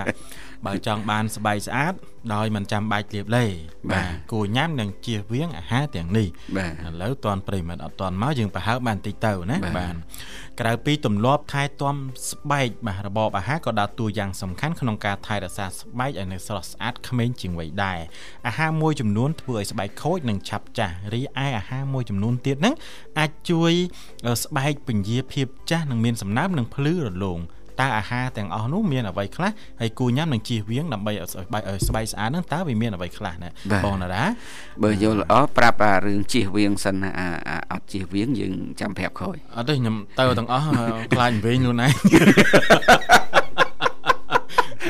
បើចង់បានស្បែកស្អាតដោយមិនចាំបាច់លាបឡេបាទគួរញ៉ាំនិងជៀសវាងអាហារទាំងនេះបាទឥឡូវតនប្រិមិត្តអត់តនមកយើងប្រហើបបានតិចទៅណាបាទបាទក្រៅពីទម្លាប់ថែទាំស្បែកបាទរបបអាហារក៏ដើរតួយ៉ាងសំខាន់ក្នុងការថែរក្សាស្បែកឲ្យនៅស្រស់ស្អាតក្មេងជាងវ័យដែរអាហារមួយចំនួនធ្វើឲ្យស្បែកខូចនិងឆាប់ចាស់រីឯអាហារមួយចំនួនទៀតហ្នឹងអាចជួយស្បែកពញាភាពចាស់និងមានសំណើមនិងភ្លឺរលោង តើអាហារទាំងអស់នោះមានអ្វីខ្លះហើយគួរញ៉ាំនិងជៀសវាងដើម្បីឲ្យស្បែកឲ្យស្បែកស្អាតហ្នឹងតើវាមានអ្វីខ្លះណាបងណារ៉ាបើយល់ល្អប្រាប់អារឿងជៀសវាងសិនណាអាអាអត់ជៀសវាងយើងចាំប្រាប់ក្រោយអត់ទេខ្ញុំទៅទាំងអស់ខ្លាចវិញខ្លួនឯង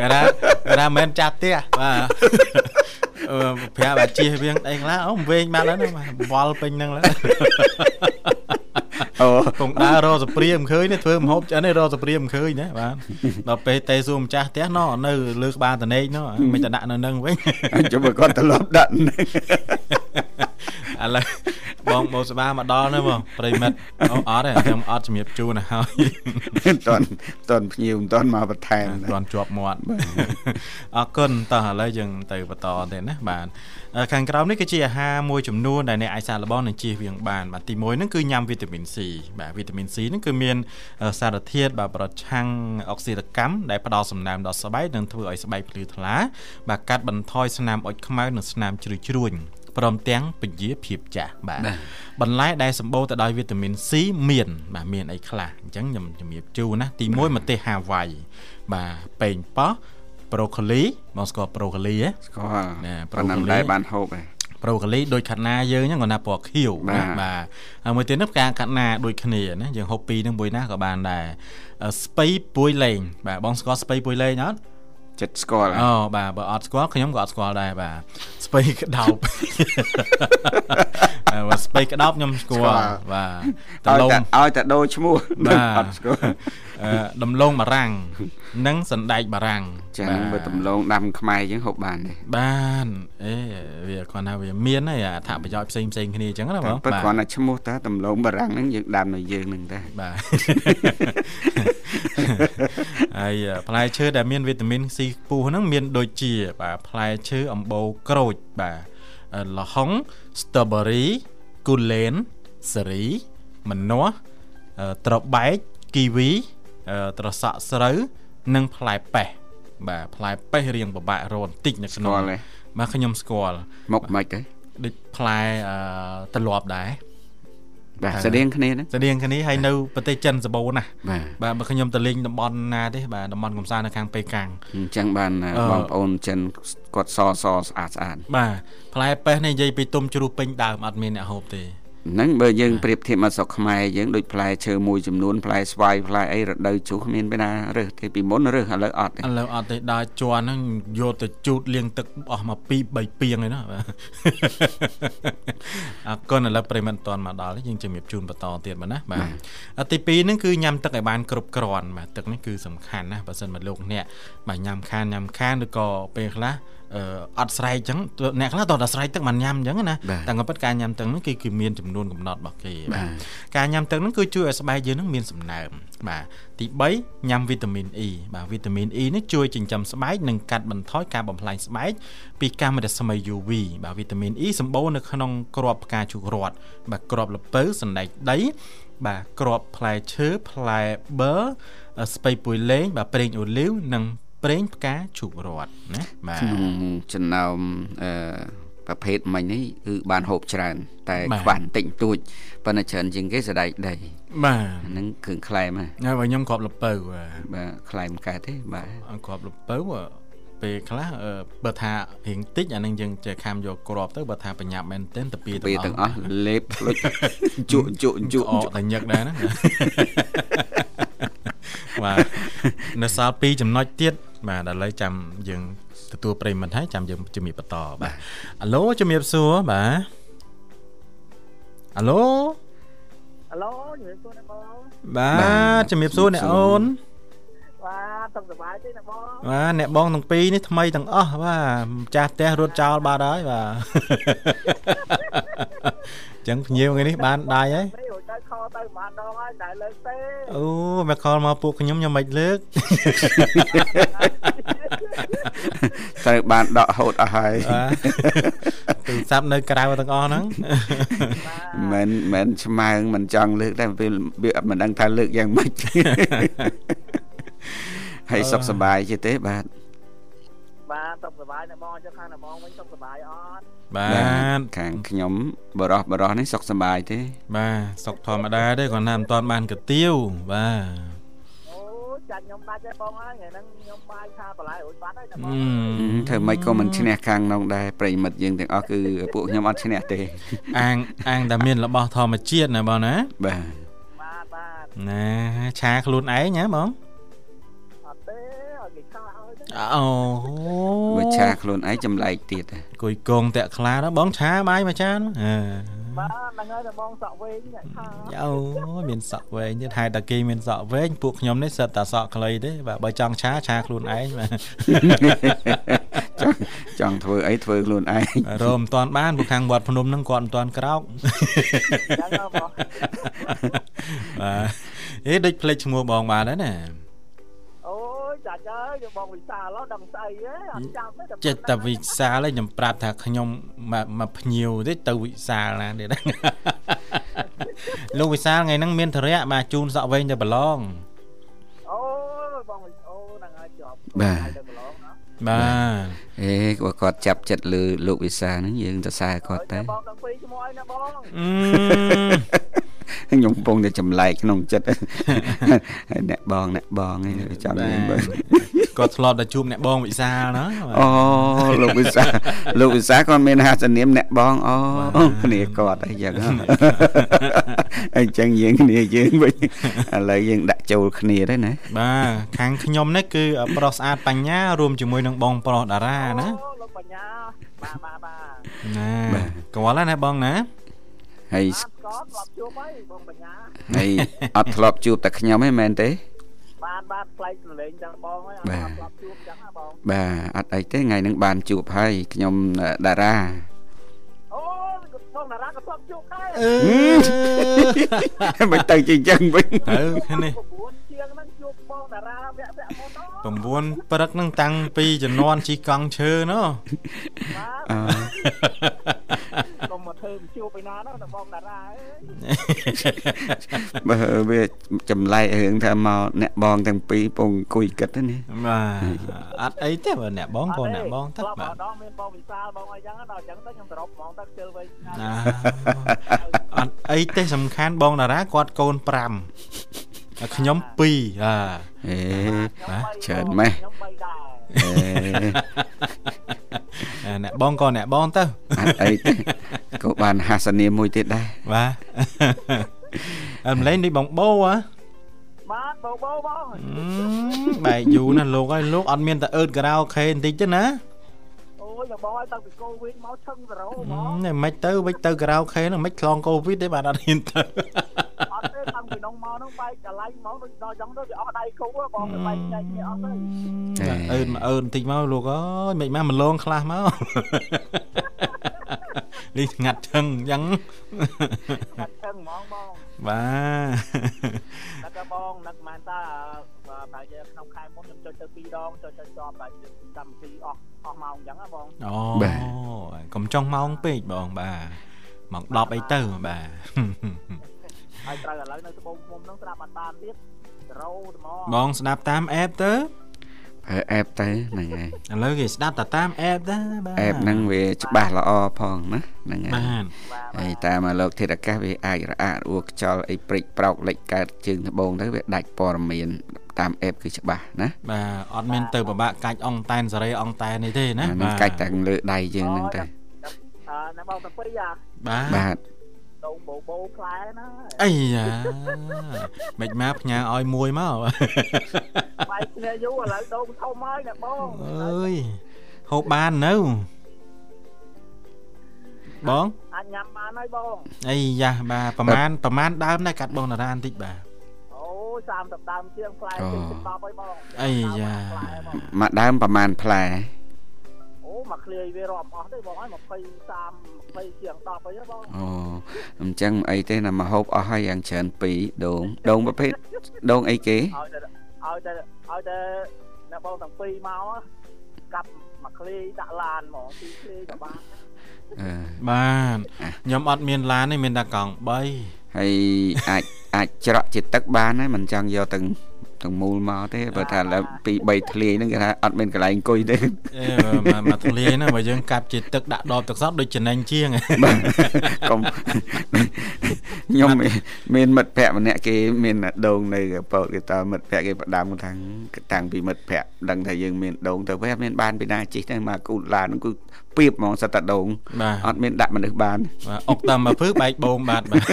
គេថាគេថាមិនចាស់ផ្ទះបាទអឺប្រាប់អាជិះវាងអីខ្លះអូវិញបានហើយហ្នឹងវល់ពេញហ្នឹងឡើយ អូពងដើររកសព្រាមឃើញនេះធ្វើមហូបឆ្អិននេះរកសព្រាមឃើញណាបាទដល់ពេលតេសួរម្ចាស់ផ្ទះណោះនៅលើក្បាលតនេកណោះមិនទៅដាក់នៅនឹងវិញជុំគាត់ត្រឡប់ដាក់ហ្នឹង ឥឡូវបងបោសបាមកដល់នោះបងប្រិមិត្តអូអត់ទេខ្ញុំអត់ជំរាបជូនទៅហើយមិនតន់តន់ភ្ញៀវមិនតន់មកបន្ថែមគ្រាន់ជាប់មាត់អរគុណតោះឥឡូវយើងទៅបន្តទៀតណាបាទអឺខាងក្រោមនេះគឺជាអាហារមួយចំនួនដែលអ្នកអាចសាកល្បងនិងជៀសវាងបានបាទទី1ហ្នឹងគឺញ៉ាំវីតាមីន C បាទវីតាមីន C ហ្នឹងគឺមានសារធាតុបាទប្រឆាំងអុកស៊ីតកម្មដែលផ្ដល់សំណើមដល់ស្បែកនិងធ្វើឲ្យស្បែកភ្លឺថ្លាបាទកាត់បន្ថយស្នាមអុចខ្មៅនិងស្នាមជ្រុយជ្រួញ ព្រមទាំងពជាភាពចាស់បាទបន្លែដែលសម្បូរទៅដោយវីតាមីន C មានបាទមានអីខ្លះអញ្ចឹងខ្ញុំជំរាបជូរណាទី1ម្ទេសហាវ៉ៃបាទប៉េងប៉ោះប្រូកូលីមកស្គាល់ប្រូកូលីហ៎ស្គាល់ណែប៉ុណ្ណឹង broccoli ដែរបានហូបឯងប្រូកូលីដូចខាត់ណាយើងហ្នឹងគាត់ណាពណ៌ខៀវបាទណាបាទហើយមួយទៀតនោះផ្កាខាត់ណាដូចគ្នាណាយើងហូបពីរហ្នឹងមួយណាក៏បានដែរអឺស្ពៃពួយលេងបាទបងស្គាល់ស្ពៃពួយលេងអត់ ចិត្តស្គាល់អូបាទបើអត់ស្គាល់ខ្ញុំក៏អត់ស្គាល់ដែរបាទស្ពៃក្តោបអឺបាទស្ពៃក្តោបខ្ញុំស្គាល់បាទតឲ្យឡងតែឲ្យតែដូរឈ្មោះបាទអត់ស្គាល់អឺ ដំឡូងបារាំងនិងសណ្ដែកបារាំងចាហ្នឹងបើដំឡូងដាំខ្មែរយើងហូបបានទេបានអេវាគាត់ថាវាមានហើយអត្ថប្រយោជន៍ផ្សេងផ្សេងគ្នាអញ្ចឹងណាបងប៉ុន្តែគ្រាន់តែឈ្មោះតាដំឡូងបារាំងហ្នឹងយើងដាំនៅយើងហ្នឹងតែបាទហើយផ្លែឈើដែលមានវីតាមីន C ខ្ពស់ហ្នឹងមានដូចជា បាទផ្លែឈើអំបូរក្រូចបាទលហុង strawberry គូលែនសេរីម្នាស់អឺត្របែកគីវីអឺ ត្រសក់ស្រូវនិងផ្លែប៉េះបាទផ្លែប៉េះរៀងពិបាករកបន្តិចនៅស្ក្នុងគាល់ទេបាទខ្ញុំស្គាល់មុខមិនទៅដូចផ្លែអឺត្រឡប់ដែរបាទហើយស្តៀងគ្នាហ្នឹងស្តៀងគ្នាហើយនៅប្រទេសចិនសម្បូរណាស់បាទបាទបើខ្ញុំទៅលេងតំបន់ណាទេបាទតំបន់កំសាន្តនៅខាងប៉េកាំងអញ្ចឹងបានអឺបងប្អូនចិនគាត់សសស្អាតស្អាតបាទផ្លែប៉េះនេះនិយាយពីទុំជ្រុះពេញដើមអត់មានអ្នកហូបទេ ហ្នឹងបើយើងប្រៀបធៀបមកស្រុកខ្មែរយើងដូចផ្លែឈើមួយចំនួនផ្លែស្វាយផ្លែអីរដូវជុះគ្មានពេលណារើសទេពីមុនរើសឥឡូវអត់ទេឥឡូវអត់ទេដើរជន់ហ្នឹងយកទៅជូតលាងទឹកអស់មក2 3ពីងហើយណាបាទអរគុណឥឡូវប្រិយមិត្តអត់ទាន់មកដល់ទេយើងជំរាបជូនបន្តទៀតបាទណាបាទអាទី2ហ្នឹងគឺញ៉ាំទឹកឲ្យបានគ្រប់គ្រាន់បាទទឹកនេះគឺសំខាន់ណាបើសិនមកលោកអ្នកបាទញ៉ាំខានញ៉ាំខានឬក៏ពេលខ្លះអឺអត់ស្រែកអញ្ចឹងអ្នកខ្លះតោះតែស្រែកទឹកមិនញ៉ាំអញ្ចឹងណាបាទតែក៏ពិតការញ៉ាំទឹកហ្នឹងគឺគឺមានចំនួនកំណត់របស់គេបាទបាទការញ៉ាំទឹកហ្នឹងគឺជួយឲ្យស្បែកយើងហ្នឹងមានសំណើមបាទទី3ញ៉ាំវីតាមីន E បាទវីតាមីន E នេះជួយចិញ្ចឹមស្បែកនិងកាត់បន្ថយការបំផ្លាញស្បែកពីកាំរស្មី UV បាទវីតាមីន E សម្បូរនៅក្នុងគ្រាប់ផ្កាឈូករ័ត្នបាទគ្រាប់ល្ពៅសណ្ដែកដីបាទគ្រាប់ផ្លែឈើផ្លែប៊ឺស្ពៃពួយលេងបាទប្រេងអូលីវនិង ប្រេងផ្កាឈូករ័ត្នណាបាទក្នុងចំណោមអឺប្រភេទមិញនេះគឺបានហូបច្រើន តែបាទខ្វះបន្តិចបន្តួចប៉ុន្តែច្រើនជាងគេសដែកដីបាទអាហ្នឹងគ្រឿងខ្លែមហ៎ហើយបើខ្ញុំគ្រាប់ល្ពៅបាទបាទខ្លែមកើតទេបាទអគ្រាប់លពៅអឺពេលខ្លះអឺបើថារៀងតិចអានឹងយើងចេះខាំយកគ្រាប់ទៅបើថាបញ្ញាប់មែនទែនទៅពីពេលទាំងអស់លេបភ្លុចជក់ជក់ជក់អកតែញឹកដែរណា បាទនៅសល់2ចំណុចទៀតបាទដល់ឥឡូវចាំយើងទទួលប្រិយមិត្តហើយចាំយើងជំរាបបន្តបាទអាឡូជំរាបសួរបាទអាឡូអាឡូជំរាបសួរណាបងបាទជំរាបសួរអ្នកអូនបាទសុខសប្បាយទេណាបងបាទអ្នកបងទាំងពីរនេះថ្មីទាំងអស់បាទម្ចាស់ផ្ទះរត់ចោលបាត់ហើយបាទអញ្ចឹងភ្ញៀវថ្ងៃនេះបានដាយ ហើយនេះរួចទៅខទៅម្ដងហើយតែលើកទេអូមកខលមកពួកខ្ញុំខ្ញុំមិនលើកត្រូវបានដកហូតអស់ហើយបាទទូរស័ព្ទនៅក្រៅទាំងអស់ហ្នឹងមិនមិនឆ្មើងមិនចង់លើកតែពេលវាមិនដឹងថាលើកយ៉ាងម៉េចហើយសុខសប្បាយជាទេបាទបាទសុខសប្បាយណាបងចុះខាងណាបងវិញសុខសប្បាយអត់ បាទខាងខ្ញុំបរោះបរោះនេះសុខសប្បាយទេ បាទសុកធម្មតាទេគាត់ណាមិនតាន់បានកាទៀវបាទអូចចាច់ខ្ញុំដាច់ទេបងហើយថ្ងៃហ្នឹងខ្ញុំបាយថាបន្លែរួចបាត់ហើយណាបងអឺធ្វើម៉េចក៏មិនឈ្នះខាងក្នុងដែរប្រិមិត្តយើងទាំងអស់គឺពួកខ្ញុំអត់ឈ្នះទេ អាងអាងតែមានរបស់ធម្មជាតិណាបងណាបាទបាទបាទណាឆាខ្លួនឯងណាបងអត់ទេឲ្យគេ ខោឲ្យទេអូបើឆាខ្លួនឯងចម្លែកទៀតគួយគងតាក់ខ្លាដល់បងឆាបាយមួយចានអឺបាទហ្នឹងហើយតែបងសក់វែងអ្នកខោអូយមានសក់វែងទៀតហេតុតែគេមានសក់វែងពួកខ្ញុំនេះសិតតែសក់ខ្លីទេបាទបើចង់ឆាឆាខ្លួនឯងបាទចង់ចង់ធ្វើអីធ្វើខ្លួនឯងរមមិនតាន់បានពួកខាងវត្តភ្នំហ្នឹងគាត់មិនតាន់ក្រោកចឹងហ៎បងបាទអេដូចភ្លេចឈ្មោះបងបានហើយណាអូ យចាច់ហើយយកបងវិសាលដល់ដឹងស្អីហ៎អត់ចាំទេចិត្តតែវិសាលឯងខ្ញុំប្រាប់ថាខ្ញុំមកមកភ្ញៀវទេទៅវិសាលណាទៀតលោកវិសាលថ្ងៃហ្នឹងមានធរៈបាទជូនសក់វែងទៅប្រឡងអូយបងវិអូហ្នឹងហើយជាប់បាទទៅម្លងណាបាទអេគាត់គាត់ចាប់ចិត្តលើលោកវិសាហ្នឹងយើងទៅសើគាត់ទៅបងទាំងពីរឈ្មោះអីណាបងអឺ ខ្ញុំកំពុងតែចម្លែកក្នុងចិត្តហើយអ្នកបងអ្នកបងឯងចង់និយាយបើគាត់ធ្លាប់តែជួបអ្នកបងវិសាលណាបាទអូលោកវិសាលោកវិសាគាត់មានហាសនាមអ្នកបងអូគ្នាគាត់អីចឹងអញ្ចឹងយើងគ្នាយើងវិញឥឡូវយើងដាក់ចូលគ្នាទៅណាបាទខាងខ្ញុំនេះគឺប្រុសស្អាតបញ្ញារួមជាមួយនឹងបងប្រុសតារាណាអូលោកបញ្ញាបាទបាទបាទណាកវល់ហើយណាបងណាហើយបាទស្កតស្លាប់ជួបហើយបងបញ្ញាហើយអត់ធ្លាប់ជួបតែខ្ញុំទេមែនទេបាទបាទផ្លែកសលេងចឹងបងហើយអត់បាទស្លាប់ជួបចឹងណាបងបាទអត់អីទេថ្ងៃហ្នឹងបានជួបហើយខ្ញុំតារាអូបងតារាក៏ស្លាប់ជួបដែរអឺមិនទៅជាអញ្ចឹងវិញទៅនេះ9ជាងហ្នឹងជួបបងតារាវគ្គវគ្គមុនហ្នឹង9ព្រឹកហ្នឹងតាំងពីជំនាន់ជីកង់ឈើណោះបាទអឺកុំមកធ្វើវិ ជួបឯណាហ្នឹងតែបងតារាអើយបើវាចម្លែករឿងថាមកអ្នកបងទាំងពីរពងអង្គុយគិតហ្នឹងណាបាទអត់អីទេបើអ្នកបងក៏អ្នកបងទៅធ្លាប់បាទម្ដងមានបងវិសាលបងអីចឹងដល់អញ្ចឹងទៅខ្ញុំសរុបហ្មងទៅខ្ជិលវិញណាអត់អីទេសំខាន់បងតារាគាត់កូន5ហើយខ្ញុំ2បាទអេបាទច្រើនម៉េះខ្ញុំបីដែរអេអ្នកបងក៏អ្នកបងទៅអត់អីទេ ក៏បានហាសនាមមួយទៀតដែរបាទអត់ម្លេងនេះបងបោហ៎បាទបោបោបងអឺបែកយូរណាស់លោកហើយលោកអត់មានតែអឺតការ៉ាអូខេបន្តិចទេណាអូយបងឲ្យតាំងពីកូវីដមកឈឹងសរោហ្មងនេះមិនទៅវិចទៅការ៉ាអូខេហ្នឹងមិនខ្លងកូវីដទេបាទអត់ហ៊ានទៅអត់ទេតាំងពីនងមកហ្នឹងបែកកន្លែងហ្មងដូចដល់ចឹងទៅវាអស់ដៃគូហ៎បងទៅបែកចែកគ្នាអស់ទៅអឺមកអឺបន្តិចមកលោកអើយមិនមកម្លងខ្លះមក នេះងាត់ឈឹងអញ្ចឹងកាត់ឈឹងហ្មងបងបាទតែក៏បងនឹកមិនតាតែយើងក្នុងខែមុនខ្ញុំចុចទៅ2ដងចុចទៅជាប់តែកម្មវិធីអស់អស់ម៉ោងអញ្ចឹងណាបងអូកុំចង់ម៉ោងពេកបងបាទម៉ោង10អីទៅបាទហើយត្រូវឥឡូវនៅត្បូងមុំហ្នឹងស្ដាប់អត់បានទៀតរោត្មងបងស្ដាប់តាមអេបទៅប្រើ អេបទៅហ្នឹងហើយឥឡូវគេស្ដាប់តែតាមអេបដែរបាទអេបហ្នឹងវាច្បាស់ល្អផងណាហ្នឹងហើយបាទហើយតាមលោកធាតុអាកាសវាអាចរអាក់រអួលខ្យល់អីព្រិចប្រោកលិចកើតជើងត្បូងទៅវាដាច់ព័ត៌មានតាមអេបគឺច្បាស់ណាបាទអត់មានទៅពិបាកកាច់អងតែនសេរីអងតែននេះទេណាអានឹងកាច់តែលើដៃយើងហ្នឹងទៅអឺណាបងតាពីអាបាទបាទ ដងបោបោផ្លែណាអីយ៉ាមិនមកផ្ញើឲ្យមួយមកបែកគ្នាយូរឥឡូវដងធំហើយណាបងអើយហូបបាននៅបងអាចញ៉ាំបានហើយបងអីយ៉ាបាទប្រហែលប្រហែលដើមដែរកាត់បងតារាបន្តិចបាទអូយ30ដើមជាងផ្លែជាង10ហើយបងអីយ៉ាផ្លែបងមួយដើមប្រហែលផ្លែអូ មកឃ្លាយវារាប់អស់ទេបងហើយ20 30 20ជាង10ហើយបងអូអញ្ចឹងអីទេណាមកហូបអស់ហើយយ៉ាងច្រើនពីរដងដងប្រភេទដងអីគេឲ្យតែឲ្យតែឲ្យតែអ្នកបងទាំងពីរមកកាប់មកឃ្លាយដាក់ឡានហ្មងទីឃ្លាយក៏បានអឺបាទខ្ញុំអត់មានឡានទេមានតែកង់3ហើយអាចអាចច្រកជាទឹកបានហើយមិនចង់យកទាំង ទទាំងមូលមកទេបើថាឡើយពី3ធ្លាយហ្នឹងគេថាអត់មានកន្លែងអង្គុយទេអេមកមកទលាយណាបើយើងកាប់ជាទឹកដាក់ដបទឹកសតដូចចំណេញជាងបាទកុំខ្ញុំមានមានមិត្តភ័ក្តិម្នាក់គេមានដងនៅពោតគេតើមិត្តភ័ក្តិគេផ្ដាំថាងតាំងពីមិត្តភ័ក្តិដឹងថាយើងមានដងទៅវិញអត់មានបានពីណាជិះទៅមកគូឡានគឺ ពៀបហ្មងសិតតែដងបាទអត់មានដាក់មនុស្សបានបាទអុកតាមមកភឺបែកបូមបាទបាទ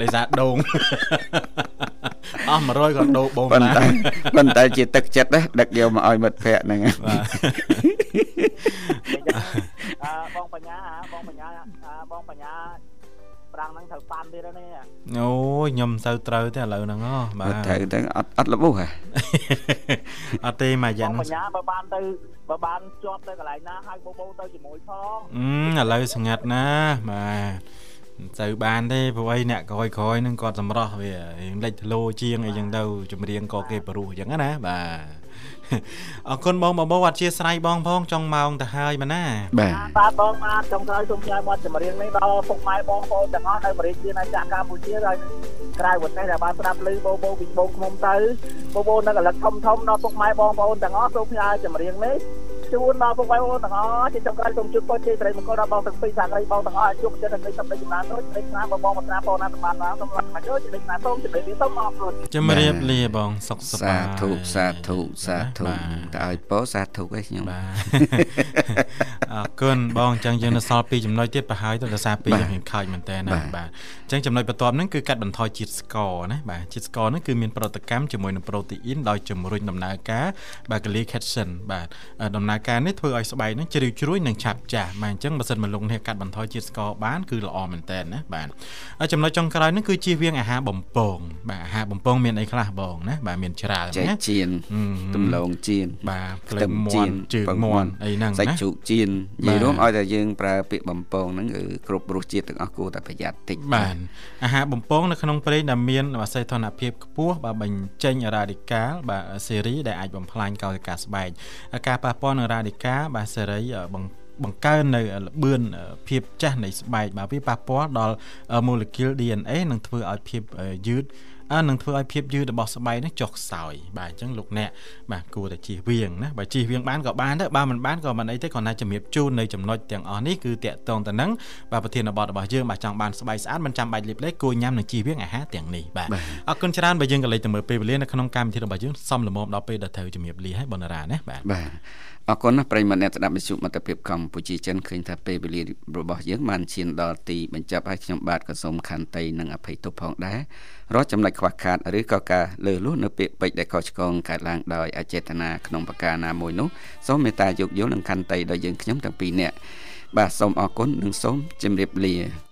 ដោយសារដងអស់100ក៏ដោបូមប៉ុន្ដែរតែប៉ុន្តែជាទឹកចិត្តណាដឹកយកមកឲ្យមិត្តភ័ក្តិហ្នឹងបាទអើបងបញ្ញាហ៎បងបញ្ញាអើបងបញ្ញា ប្រាំងហ្នឹងត្រូវប៉ាន់ទៀតហើយនេះអូយខ្ញុំមិនសូវត្រូវទេឥឡូវហ្នឹងហ៎បាបើទត្រូវទៅអត់អត់លបុះហ៎អត់ទេមួយយ៉ាងបងហ្នឹងបញ្ញាបើបានទៅបើបានជាប់ទៅកន្លែងណាហើយបបោទៅជាមួយផងអឺឥឡូវស្ងាត់ណាស់បាទមិនសូវបានទេព្រោះអីអ្នកក្រោយក្រោយហ្នឹងគាត់សម្រោះវារៀងលេចធ្លោជាងអីចឹងទៅចម្រៀងក៏គេបរុះចឹងណាបាទ អរគុណបងបងបងអត់ជាស្រ័យបងផងចង់ម៉ោងទៅហើយមែនណាបាទបាទបងបាទចុងក្រោយសូមផ្ញើបទចម្រៀងនេះដល់ពុកម៉ែបងប្អូនទាំងអស់នៅបរិយាជាណាចក្រកម្ពុជាហើយក្រៅប្រទេសដែលបានស្ដាប់ឮបោបោពីបងខ្ញុំទៅបោបោនៅកលឹកធំធំដល់ពុកម៉ែបងប្អូនទាំងអស់សូមផ្ញើចម្រៀងនេះ ជូនដល់ពុកម៉ែបងប្អូនទាំងអស់ជាចុងក្រោយសូមជូនពរជ័យសិរីមង្គលដល់បងទាំងពីរសាករីបងទាំងអស់ឲ្យជួបចិត្តនិងសម្រេចចម្រើនដូចនេះណាបងបងមកស្នាបងណាសម្បត្តិណាសូមឡាក់មកយកចិត្តណាសូមជម្រាបលាសូមអរគុណជំរាបលាបងសុខសប្បាសាយធុសាធុសាធុបាទតើឲ្យពោសាធុឯងខ្ញុំបាទអរគុណបងអញ្ចឹងយើងនៅសល់ពីចំណុចទៀតប្រហែលទៅដោយសារពេលយើងរៀងខើចមែនតើណាបាទបាទអញ្ចឹងចំណុចបន្ទាប់ហ្នឹងគឺកាត់បន្ថយជាតិស្ករណាបាទជាតិស្ករហ្នឹងគឺមានប្រតិកម្មជាមួយនឹងប្រូតេអ៊ីនដោយជំរុញដំណើរការបាទ glycation បាទអឺដំណើរការនេះធ្វើឲ្យស្បែកហ្នឹងជ្រីវជ្រួយនិងឆាប់ចាស់បាទអញ្ចឹងបើសិនមកលោកអ្នកកាត់បន្ថយជាតិស្ករបានគឺល្អមែនតើណាបាទហើយចំណុចចុងក្រោយហ្នឹងគឺជៀសវាងអាហារបំពងបាទអាហារបំពងមានអីខ្លះបងណាបាទមានច្រើនចែកណាជៀនហឹមទំលងជៀនបាទផ្ខ្លែទឹមមជៀន់នជើងពងមមាន់អីហ្នឹងសាច់ណាជ្រូកជៀននិបាទយាយរួមឲ្យតែយើងប្រើពាក្យបំពងហ្នឹងគឺគ្រប់រសជាតិទាំងអស់គួរតែប្រយ័ត្នតិចបាទអាហារបំពងនៅក្នុងប្រេងដែលមានអាស័យធនភាពខ្ពស់បាទបញ្ចេញរ៉ាឌីកាល់បាទសេរីដែលអាចបំផ្លាញកោសិកាស្បែកការប៉ះពាល់នឹងរ៉ាឌីកាល់បាទសេរីបង្បង្កើននៅល្បឿនភាពចាស់នៃស្បែកបាទវាប៉ះពាល់ដល់ molecule DNA នឹងធ្វើឲ្យភាពយឺតអើនឹងធ្វើឲ្យភាពយឺតរបស់ស្បែកនេះចុះខ្សោយបាទអញ្ចឹងលោកអ្នកបាទគួរតែជៀសវាងណាបើជៀសវាងបានក៏បានដែរបើមិនបានក៏មិនអីទេគ្រាន់តែជំរាបជូននៅចំណុចទាំងអស់នេះគឺតាក់ទងទៅនឹងបាទប្រធានបទរបស់យើងបាទចង់បានស្បែកស្អាតមិនចាំបាច់លាបឡេគួរញ៉ាំនិងជៀសវាងអាហារទាំងនេះបាទអរគុណច្រើនបើយើងក៏លេចទៅមើលពេលវេលានៅក្នុងកម្មវិធីរបស់យើងសំលមមដល់ពេលដល់ត្រូវជំរាបលាហើយបណ្ណារាណាបាទបាទ អរគុណណាស់ប្រិយមិត្តអ្នកស្ដាប់វិទ្យុមិត្តភាពកម្ពុជាចិនឃើញថាពេលវេលារបស់យើងបានឈានដល់ទីបញ្ចប់ហើយខ្ញុំបាទក៏សូមខន្តីនិងអភ័យទោសផងដែររាល់ចំណុចខ្វះខាតឬក៏ការលើសលួសនៅពាក្យពេចន៍ដែលខុសឆ្គងកើតឡើងដោយអចេតនាក្នុងប្រការណាមួយនោះសូមមេត្តាយោគយល់និងខន្តីដល់យើងខ្ញុំទាំងពីរនាក់បាទសូមអរគុណនិងសូមជម្រាបលា